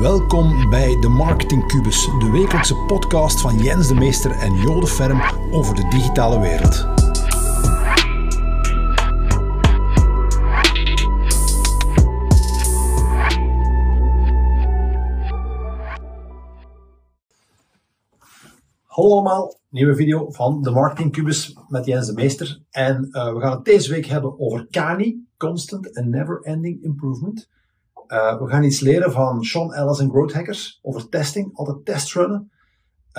Welkom bij de Marketing Cubus, de wekelijkse podcast van Jens de Meester en Jode Ferm over de digitale wereld. Hallo allemaal, nieuwe video van de Marketing Cubus met Jens de Meester. En uh, we gaan het deze week hebben over CANI, Constant and Never Ending Improvement. Uh, we gaan iets leren van Sean Ellis en Growth Hackers over testing, altijd testrunnen.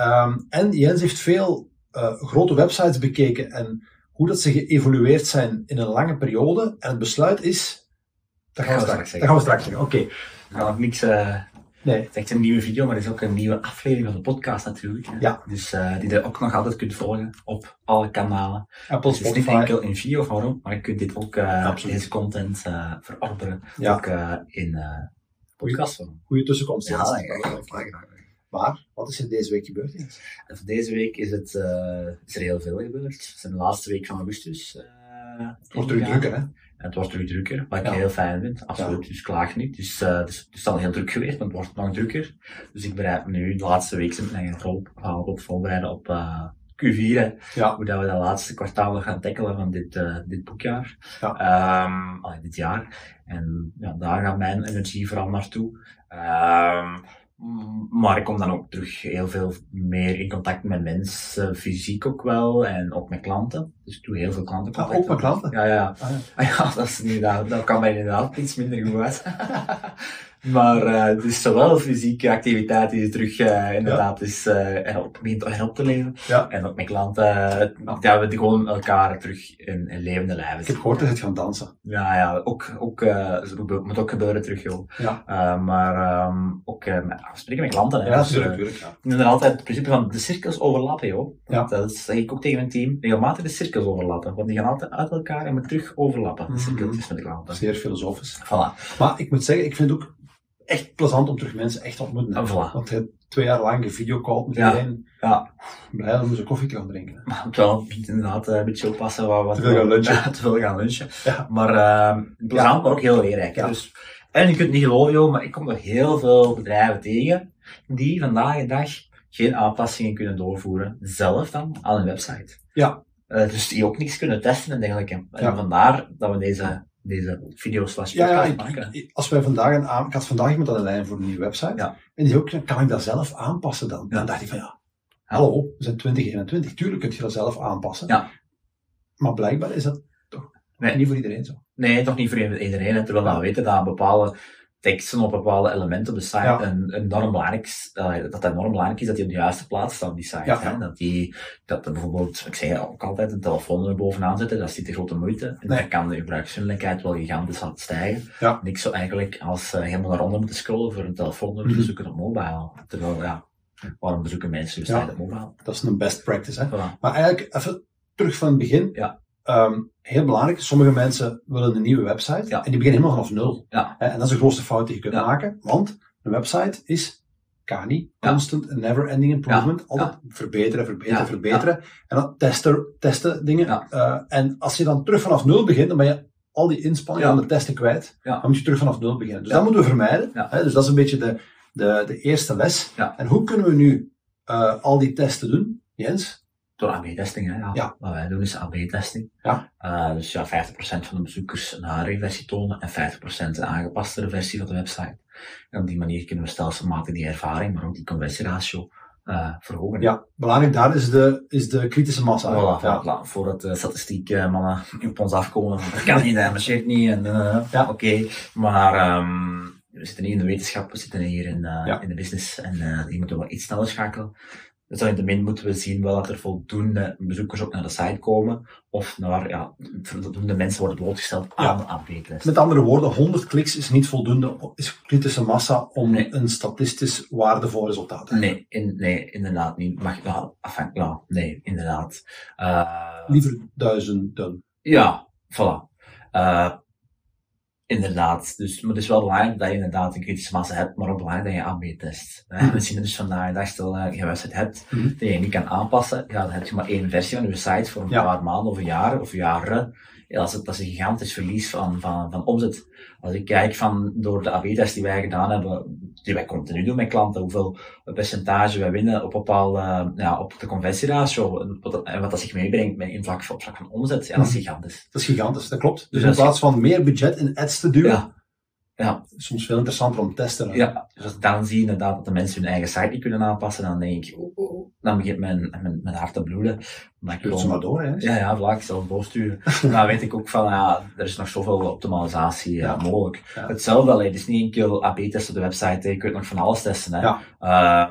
Um, en Jens heeft veel uh, grote websites bekeken en hoe dat ze geëvolueerd zijn in een lange periode. En het besluit is. Dat gaan we straks zeggen. Dat gaan we straks zeggen. Oké. Okay. Nog niks uh, Nee. Het is echt een nieuwe video, maar het is ook een nieuwe aflevering van de podcast natuurlijk. Ja. Dus uh, die je ook nog altijd kunt volgen op alle kanalen. Apple, dus het is niet enkel in videovorm, maar je kunt dit ook, uh, deze content uh, verorberen, ja. ook in podcastvorm. Goede tussenkomst. Ja, Maar, wat is er deze week gebeurd? En voor deze week is, het, is er heel veel gebeurd. Het is de laatste week van augustus. het wordt terug drukker, hè? En het wordt terug drukker, wat ik ja. heel fijn vind. Absoluut, ja. dus klaag niet. Dus, uh, dus het is al heel druk geweest, maar het wordt nog drukker. Dus ik bereid me nu de laatste week met mijn rol op voorbereiden op uh, Q4. Ja. Hoe dat we de laatste kwartaal gaan tackelen van dit, dit boekjaar. Ja. Um, allee, dit jaar. En ja, daar gaat mijn energie vooral naartoe. Um, maar ik kom dan ook terug heel veel meer in contact met mensen, fysiek ook wel, en ook met klanten. Dus ik doe heel veel klanten. Ah, ook met klanten? Ja, ja. Ah, ja. Ah, ja dat, is inderdaad, dat kan mij inderdaad iets minder goed uit. Maar uh, dus zowel fysieke activiteit die terug uh, inderdaad ja. is uh, erop, begint erop te leven. Ja. En ook met klanten, dat we gewoon elkaar terug in, in levende lijven Ik heb gehoord dat je het gaan dansen. Ja, ja, ook, ook uh, moet ook gebeuren terug, joh. Ja. Maar um, ook met afspreken met klanten. Hè. Ja, dus, natuurlijk. natuurlijk ja. Inderdaad, altijd het principe van de cirkels overlappen, joh. Ja. Dat zeg ik ook tegen mijn team. Regelmatig de cirkels overlappen. Want die gaan altijd uit elkaar en moeten terug overlappen. De cirkeltjes met de klanten. Zeer filosofisch. Voilà. Maar ik moet zeggen, ik vind ook echt plezant om terug mensen echt te ontmoeten. En voilà. Want je twee jaar lang gevideocalled met Ja. iedereen. Ja. Blij om ze koffie te gaan drinken. Maar het wel inderdaad een beetje oppassen. Wat, wat Te veel gaan lunchen. Ja, te veel gaan lunchen. Ja. Maar uh, plezant, maar ook heel leerrijk. Ja. Dus, en je kunt het niet geloven, joh, maar ik kom nog heel veel bedrijven tegen die vandaag de dag geen aanpassingen kunnen doorvoeren, zelf dan, aan een website. Ja. Uh, dus die ook niks kunnen testen en dergelijke. En Ja. vandaar dat we deze, deze video's slash Ja, ja podcast ik, maken. ik- als wij vandaag een aan, ik had vandaag iemand aan de lijn voor een nieuwe website. Ja. En die ook, kan ik dat zelf aanpassen dan? Ja. Dan dacht ik van ja, hallo, we zijn 2021. Tuurlijk kun je dat zelf aanpassen. Ja. Maar blijkbaar is dat toch Nee. niet voor iedereen zo. Nee, toch niet voor iedereen. Terwijl we weten dat bepaalde teksten op bepaalde elementen op de site Ja. een, enorm belangrijk, eh, dat het enorm belangrijk is dat die op de juiste plaats staan op die site. Ja. Hè? Dat die, dat er bijvoorbeeld, ik zeg ook altijd, een telefoon er bovenaan zetten, dat is niet de grote moeite. En Nee. dan kan de gebruiksvriendelijkheid wel gigantisch aan stijgen. Ja. Niks zo eigenlijk als eh, helemaal naar onder moeten scrollen voor een telefoonnummer Mhm. te zoeken op mobile. Terwijl, ja, waarom bezoeken mensen dus Ja. op mobile? Dat is een best practice. Hè? Voilà. Maar eigenlijk even terug van het begin. Ja. Ehm, heel belangrijk, sommige mensen willen een nieuwe website Ja. en die beginnen helemaal vanaf nul. Ja. En dat is de grootste fout die je kunt maken, want een website is KANI, constant and never ending improvement. Altijd verbeteren, verbeteren, verbeteren. En dan testen, testen dingen. Eh, en als je dan terug vanaf nul begint, dan ben je al die inspanning Ja. aan de testen kwijt. Dan moet je terug vanaf nul beginnen. Dus dat moeten we vermijden. Hè, dus dat is een beetje de, de, de eerste les. En hoe kunnen we nu eh, al die testen doen? Jens? Door AB-testing, hè. Ja. Ja. Wat wij doen is AB-testing. Ja. Uh, dus ja, 50% van de bezoekers een HRE-versie tonen en 50% een aangepaste versie van de website. En op die manier kunnen we stelselmatig die ervaring, maar ook die conversieratio uh, verhogen. Ja, belangrijk daar is de, is de kritische massa. Voilà, ja. voilà, voordat de statistiek uh, mannen op ons afkomen. Dat kan niet, dat marcheert niet. En, uh, Ja. Oké, maar um, we zitten niet in de wetenschap, we zitten hier in, uh, Ja. in de business en uh, hier moeten we wel iets sneller schakelen. Dus min moeten we zien wel dat er voldoende bezoekers ook naar de site komen, of naar, ja, voldoende mensen worden blootgesteld aan de AB-test. Met andere woorden, 100 kliks is niet voldoende, is kritische massa om Nee. een statistisch waardevol resultaat te hebben. Nee, in, nee, inderdaad niet. Mag, ja, enfin, ja, nee, inderdaad. Uh, Liever duizenden. Ja, voilà. Uh, inderdaad. Dus, maar het is wel belangrijk dat je inderdaad een kritische massa hebt, maar ook belangrijk dat je AB-test. Mhm. We zien dus vandaag de dag, stel dat je website hebt, Mhm. die je niet kan aanpassen, ja, dan heb je maar één versie van je site voor een Ja. paar maanden of een jaar of jaren. Dat, is, dat is een gigantisch verlies van, van, van omzet. Als ik kijk van door de AB-test die wij gedaan hebben, die wij continu doen met klanten, hoeveel percentage wij winnen op bepaalde, ja, op de conversieratio, en wat dat zich meebrengt met in vlak, op vlak van omzet, ja, dat is gigantisch. Dat is gigantisch, dat klopt. Dus in plaats van meer budget in ads te duwen, ja ja. soms veel interessanter om te testen. Ja, dus als ik dan zie inderdaad dat de mensen hun eigen site niet kunnen aanpassen, dan denk ik. Dan begint mijn, mijn, mijn hart te bloeden. Maar ik gewoon, maar door, hè? Ja, ja, vlak, ik zal het doorsturen. dan weet ik ook van, ja, er is nog zoveel optimalisatie ja. mogelijk. Ja. Hetzelfde, alleen, het is niet enkel AB-testen op de website, je kunt nog van alles testen. Hè. Uh,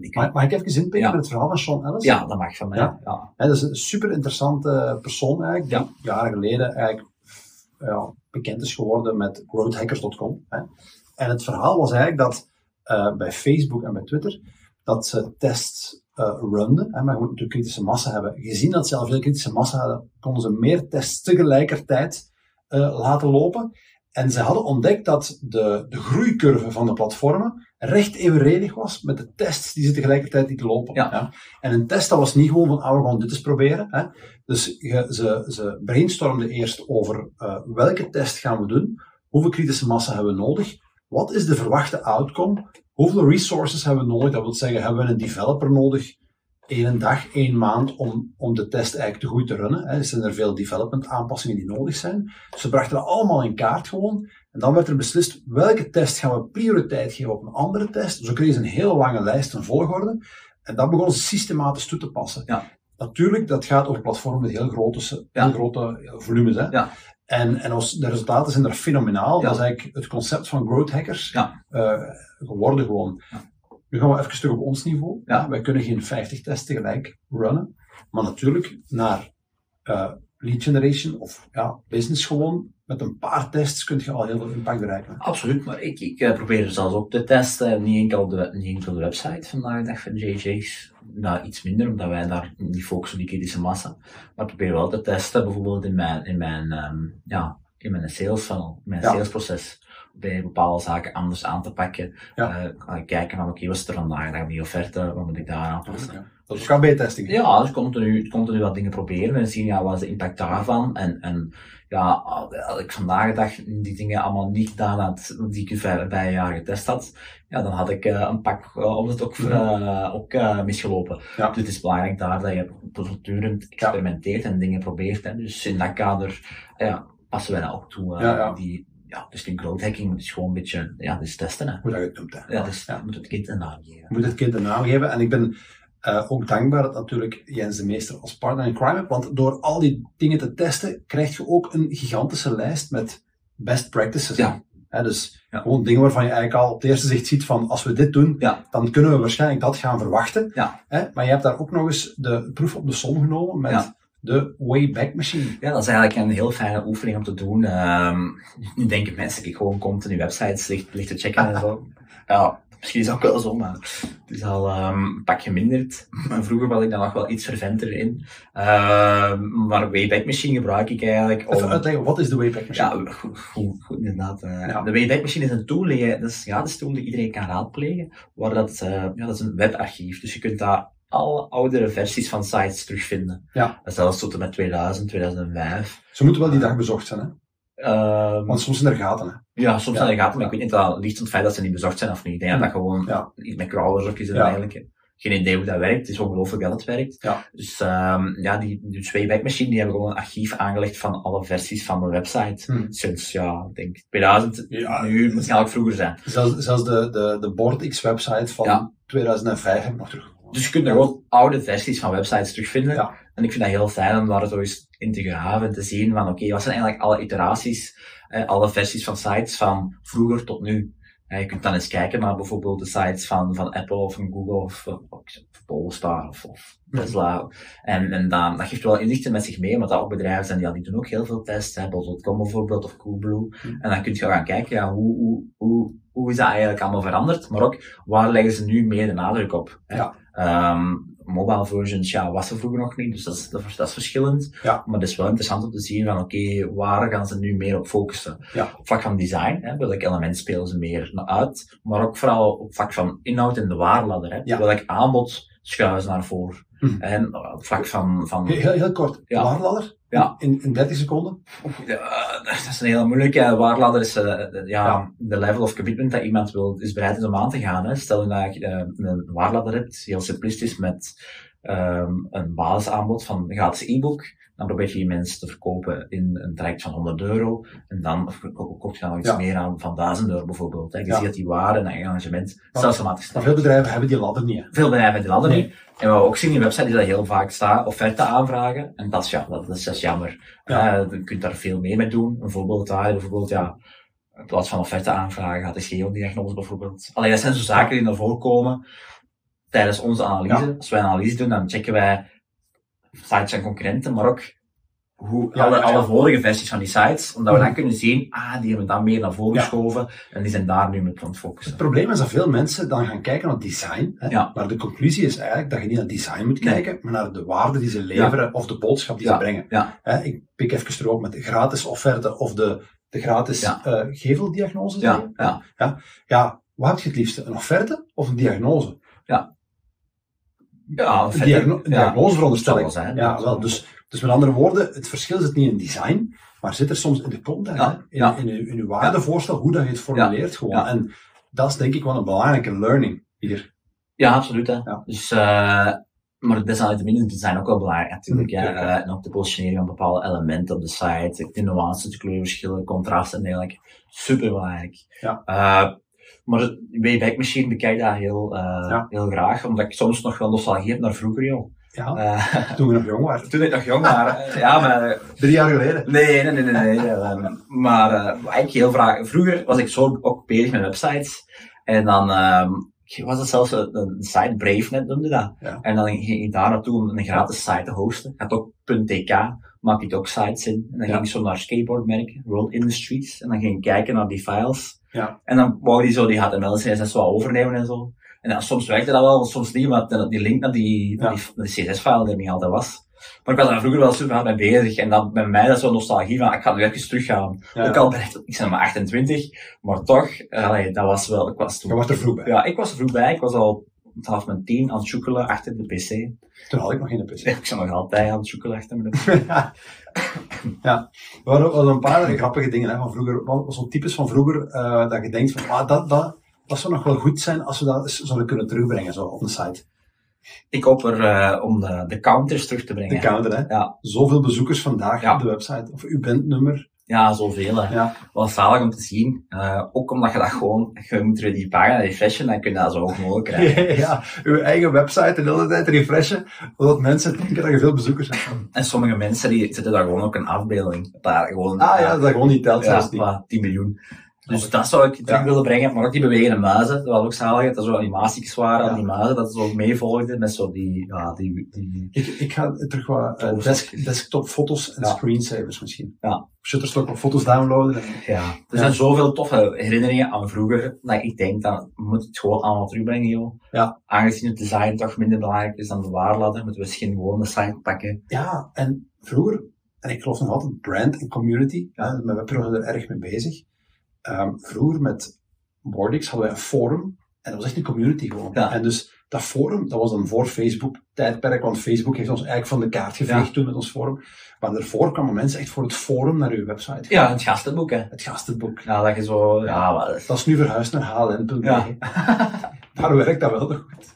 ik, mag, mag ik even inpikken met het verhaal van Sean Ellis? Ja, dat mag van mij. Ja. Dat is een super interessante persoon eigenlijk, die jaren geleden eigenlijk ja, bekend is geworden met growthhackers.com. En het verhaal was eigenlijk dat uh, bij Facebook en bij Twitter dat ze tests runden. Hè, maar je moet natuurlijk kritische massa hebben. Gezien dat ze al veel kritische massa hadden, konden ze meer tests tegelijkertijd uh, laten lopen. En ze hadden ontdekt dat de, de groeicurve van de platformen recht evenredig was met de tests die ze tegelijkertijd lieten lopen. Ja. En een test dat was niet gewoon van, ah, we gaan dit eens proberen. Hè. Dus je, ze, ze brainstormden eerst over uh, welke test gaan we doen, hoeveel kritische massa hebben we nodig, wat is de verwachte outcome, hoeveel resources hebben we nodig, dat wil zeggen, hebben we een developer nodig, één dag, één maand om, om de test eigenlijk te goed te runnen. Hè. Er zijn er veel development aanpassingen die nodig zijn. Ze brachten dat allemaal in kaart gewoon. En dan werd er beslist welke test gaan we prioriteit geven op een andere test. Zo kregen ze een hele lange lijst en volgorde. En dat begonnen ze systematisch toe te passen. Ja. Natuurlijk, dat gaat over platformen met heel grote, heel grote volumes. Hè. Ja. En, en als, de resultaten zijn er fenomenaal. Dat is eigenlijk het concept van growth hackers ja. uh, geworden gewoon. Nu gaan we even terug op ons niveau. Ja. Wij kunnen geen 50 tests tegelijk runnen. Maar natuurlijk, naar uh, lead generation of ja, business gewoon, met een paar tests kun je al heel veel impact bereiken. Absoluut, maar ik, ik uh, probeer er zelfs ook te testen. Niet enkel de, niet enkel de website vandaag de dag van JJ's. Nou, iets minder, omdat wij daar niet focussen op die kritische massa. Maar ik probeer wel te testen, bijvoorbeeld in mijn, in mijn, um, ja, in mijn sales funnel, mijn ja. salesproces bij bepaalde zaken anders aan te pakken. Ja. Uh, kijken van oké, okay, wat is er vandaag dan die offerte, wat moet ik daar aanpassen. Ja. Dat is ook testing. Ja, dus continu, continu wat dingen proberen en zien ja, wat is de impact daarvan. En, en ja, als ik vandaag de dag die dingen allemaal niet gedaan had, die ik bij een jaar getest had, ja, dan had ik uh, een pak uh, om het ook, uh, ook uh, misgelopen. Ja. Dus het is belangrijk daar dat je voortdurend experimenteert ja. en dingen probeert. Hè. Dus in dat kader ja, passen wij dat ook toe. Ja, ja. Dus die growth hacking is gewoon een beetje, ja, dus testen. Hè. Hoe dat je het noemt. Hè. Ja, dus ja. moet het kind een naam geven. Moet het kind een naam geven. En ik ben uh, ook dankbaar dat natuurlijk Jens de Meester als partner in crime hebt. Want door al die dingen te testen, krijg je ook een gigantische lijst met best practices. Ja. He, dus ja. gewoon dingen waarvan je eigenlijk al op het eerste zicht ziet van als we dit doen, ja. dan kunnen we waarschijnlijk dat gaan verwachten. Ja. He, maar je hebt daar ook nog eens de proef op de som genomen met de Wayback Machine. Ja, dat is eigenlijk een heel fijne oefening om te doen. Um, nu denken mensen dat ik gewoon continu websites ligt, ligt te checken en zo. Ja, Misschien is dat ook wel zo, maar het is al um, een pak geminderd. Vroeger was ik dan nog wel iets verventer in. Uh, maar Wayback Machine gebruik ik eigenlijk om... Even uitleggen, wat is de Wayback Machine? Ja, goed, goed, goed inderdaad. Uh, ja. De Wayback Machine is een tool, die, dat is, ja, dat is een tool die iedereen kan raadplegen. Waar dat, uh, ja, dat is een webarchief. Dus je kunt daar alle oudere versies van sites terugvinden. Ja. Zelfs tot en met 2000, 2005. Ze moeten wel die dag bezocht zijn, hè? Um, Want soms zijn er gaten, hè? Ja, soms ja. zijn er gaten, maar ik weet niet dat ligt aan het feit dat ze niet bezocht zijn of niet. Ik denk dat dat gewoon ja. iets met crawlers ook is eigenlijk. Geen idee hoe dat werkt. Het is ongelooflijk dat het werkt. Ja. Dus um, ja, die, die Wayback Machine, die hebben gewoon een archief aangelegd van alle versies van de website. Hmm. Sinds, ja, ik denk 2000. Ja. Nu moet het vroeger zijn. Zelfs, zelfs de, de, de BoardX website van ja. 2005 heb ik nog terug. Dus je kunt er gewoon oude versies van websites terugvinden. Ja. En ik vind dat heel fijn om daar zo eens in te graven en te zien van oké, okay, wat zijn eigenlijk alle iteraties eh, alle versies van sites van vroeger tot nu. Je kunt dan eens kijken naar bijvoorbeeld de sites van, van Apple of van Google of, of, Polestar of, of Tesla. En, en dan, dat geeft wel inzichten met zich mee, want dat ook bedrijven zijn die, die doen ook heel veel tests, Bol.com bijvoorbeeld of Coolblue. Mm. En dan kun je gaan kijken, ja, hoe, hoe, hoe, hoe is dat eigenlijk allemaal veranderd, maar ook waar leggen ze nu meer de nadruk op. Hè? Ja. Um, mobile versions, ja, was er vroeger nog niet, dus dat is, dat is, dat is verschillend. Ja. Maar het is wel interessant om te zien van, oké, okay, waar gaan ze nu meer op focussen? Ja. Op vlak van design, hè, welk element spelen ze meer naar uit, maar ook vooral op vlak van inhoud en de waarladder, hè. Ja. Welk aanbod schuiven ze naar voren? Hm. En op vlak van... van heel, heel kort, Ja. waarladder? Ja. In, in 30 seconden? Ja, dat is een hele moeilijke. Waarladder is uh, de, ja, Ja. de level of commitment dat iemand wil, is bereid is om aan te gaan. Hè. Stel je dat je eh, een waarladder hebt, heel simplistisch, met ehm, een basisaanbod van gratis e-book. Dan probeer je je mensen te verkopen in een traject van 100 euro. En dan koop je dan nog iets Ja. meer aan van 1000 euro bijvoorbeeld. Hè. Je Ja. ziet dat die waarde en engagement stelselmatig stijgt. veel bedrijven hebben die ladder niet. hè. Veel bedrijven hebben die ladder Nee. niet. En wat we ook zien in website is dat heel vaak staat offerte aanvragen. En dat is, ja, dat is, dat is jammer. Ja. Eh, je kunt daar veel meer mee doen. Een voorbeeld daar, bijvoorbeeld, ja, in plaats van offerte aanvragen gaat de geodiagnose bijvoorbeeld. Alleen dat zijn zo zaken die naar voren komen tijdens onze analyse. Als wij een analyse doen, dan checken wij sites en concurrenten, maar ook hoe, Ja, alle, ja, ja. alle vorige versies van die sites, omdat we Mhm. dan kunnen zien, ah, die hebben dan meer naar voren Ja. geschoven en die zijn daar nu mee aan het focussen. Het probleem is dat veel mensen dan gaan kijken naar design. Hè? Ja. Maar de conclusie is eigenlijk dat je niet naar design moet Nee. kijken, maar naar de waarde die ze leveren of de boodschap die Ja. ze brengen. Ja. Hè, ik pik even erop met de gratis offerte of de, de gratis Ja. eh, geveldiagnose. Ja, je? ja. ja, wat heb je het liefste? Een offerte of een diagnose? Ja, Een diagno- een ja. diagnose veronderstel zijn, Ja, wel. Dus, dus met andere woorden, het verschil zit niet in design, maar zit er soms in de content, Ja, in, ja. in, in uw waardevoorstel, hoe dat je het formuleert gewoon. ja. En dat is denk ik wel een belangrijke learning hier. Ja, absoluut. Hè. Ja. Dus, uh, maar het design ook wel belangrijk natuurlijk. Mm, tuurlijk, Eh, en ook de positionering van bepaalde elementen op de site, de nuances, de kleurverschillen, contrast en dergelijke. Super belangrijk. Ja. Uh, maar Wayback Machine bekijk dat heel, uh, Ja. heel graag, omdat ik soms nog wel nostalgie heb naar vroeger, joh. Ja, Uh, toen we nog jong waren. toen ik nog jong was. ja, maar Drie jaar geleden. Nee, nee, nee, nee. nee, ehm, maar uh, ik heel vraag. Vroeger was ik zo ook bezig met websites. En dan um, was het zelfs een, een site, BraveNet noemde dat. Ja. En dan ging ik daar naartoe om een gratis site te hosten. Had ook .tk, maak ik ook sites in. En dan Ja. ging ik zo naar skateboardmerken, World Industries. En dan ging ik kijken naar die files. Ja. En dan wou die zo die HTML, CSS wel overnemen en zo. En dan, soms werkte dat wel, soms niet, maar die link naar die, Ja. naar die, die CSS-file er niet altijd was. Maar ik was daar vroeger wel super hard mee bezig. En dan bij mij dat is zo'n nostalgie van, ik ga nu even teruggaan. Ja. Ook al ben ik, ik ben maar 28, maar toch, allee, dat was wel, ik was toen... Je was er vroeg bij. Ja, ik was er vroeg bij. Ik was al vanaf mijn tien aan het zoekelen achter de pc. Toen had ik nog geen PC. Ik ben nog altijd aan het zoekelen achter mijn pc. ja. ja. We hadden, we hadden een paar grappige dingen hè, van vroeger. Wat was zo'n types van vroeger uh, dat je denkt van, ah, dat, dat, dat zou nog wel goed zijn als we dat zouden kunnen terugbrengen zo, op een site. Ik hoop er uh, om de, de counters terug te brengen. De counter, hè? Ja. Zoveel bezoekers vandaag Ja. op de website. Of uw bandnummer. Ja, zoveel. Hè. Ja. Wel zalig om te zien. Uh, ook omdat je dat gewoon, je moet die pagina refreshen, dan kun je dat zo hoog mogelijk krijgen. ja, uw eigen website de hele tijd refreshen, zodat mensen denken dat je veel bezoekers hebt. En sommige mensen die zetten daar gewoon ook een afbeelding. Daar gewoon, Ah ja, dat gewoon niet telt ja, zelfs niet. maar 10 miljoen. Dus dat zou ik terug willen brengen. Maar ook die bewegende muizen, dat was ook zalig. Dat er zo animaties waren aan die muizen, dat ze zo meevolgden met zo die, ja, die, die Ik, ik ga terug wat uh, Oh, desk, desktop foto's en screensavers misschien. Ja. Shutterstock of foto's downloaden. En, Ja, er zijn zoveel toffe herinneringen aan vroeger, dat ik denk, dat moet het gewoon allemaal terugbrengen, joh. Ja. Aangezien het design toch minder belangrijk is dan de waarladder, moeten we misschien gewoon de site pakken. ja, en vroeger, en ik geloof nog altijd brand en community, ja, met webpro zijn we er erg mee bezig. Ehm, vroeger met Bordix hadden wij een forum en dat was echt een community gewoon. Ja. En dus dat forum, dat was dan voor Facebook tijdperk, want Facebook heeft ons eigenlijk van de kaart geveegd Ja. toen met ons forum. Maar daarvoor kwamen mensen echt voor het forum naar uw website. Ja, het gastenboek, hè. Het gastenboek. Ja, dat je zo, ja, Dat is nu verhuisd naar hln.be. Ja. Daar werkt dat wel nog goed.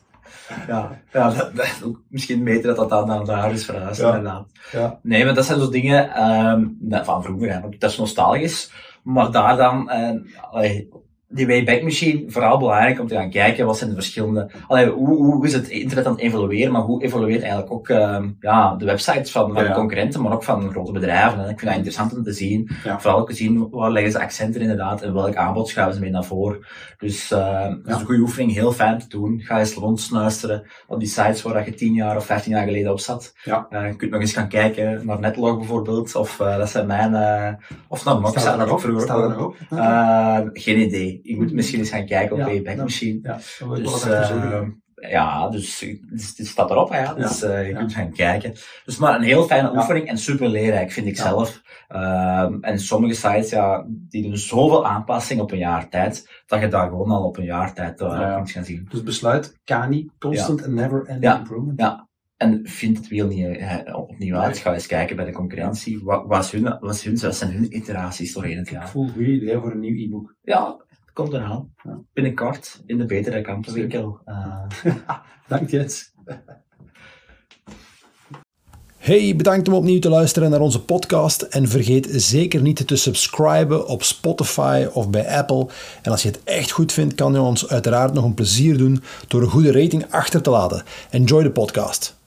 ja, ja dat, dat, misschien beter dat dat dan daar is verhuisd, Ja. inderdaad. Ja. Nee, maar dat zijn zo dingen ehm, van vroeger, hè, dat is nostalgisch. Maar daar dan, eh, allee, die Wayback Machine, vooral belangrijk om te gaan kijken, wat zijn de verschillende, allee, hoe, hoe is het internet aan het evolueren, maar hoe evolueert eigenlijk ook ehm, ja, de websites van, van Ja, ja. de concurrenten, maar ook van grote bedrijven. Ik vind dat interessant om te zien. Ja. Vooral ook te zien, waar leggen ze accenten inderdaad, en welk aanbod schuiven ze mee naar voren. Dus eh dat is een goede oefening, heel fijn te doen. Ga eens rondsnuisteren op die sites waar je 10 jaar of 15 jaar geleden op zat. Ja. Eh, je kunt nog eens gaan kijken naar Netlog bijvoorbeeld, of uh, dat zijn mijn, uh, of naar Moxa, dat vroeger er ook. nog op? Uh, geen idee. Je moet misschien eens gaan kijken op Ja, Wayback ja. Machine. Ja, wil ik wel Dus, uh, zoeken. ja, dus dus het staat erop, hè, ja. Dus uh, je ja. kunt gaan kijken. Dus maar een heel fijne Ja. oefening en super leerrijk, vind ik Ja. zelf. Um, en sommige sites, ja, die doen zoveel aanpassingen op een jaar tijd, dat je daar gewoon al op een jaar tijd uh, Ja, ja. kunt gaan zien. Dus besluit, Kani, constant and never ending Ja. improvement. Ja. en vind het wiel niet eh, opnieuw uit. Ga eens kijken bij de concurrentie. Wat, wat, is hun, hun, wat zijn hun iteraties doorheen het Ik jaar? voel een goed idee voor een nieuw e-book. Ja, komt eraan. Ja. Binnenkort in de betere kampenwinkel. Eh, Dank Jens. Hey, bedankt om opnieuw te luisteren naar onze podcast. En vergeet zeker niet te subscriben op Spotify of bij Apple. En als je het echt goed vindt, kan je ons uiteraard nog een plezier doen door een goede rating achter te laten. Enjoy de podcast.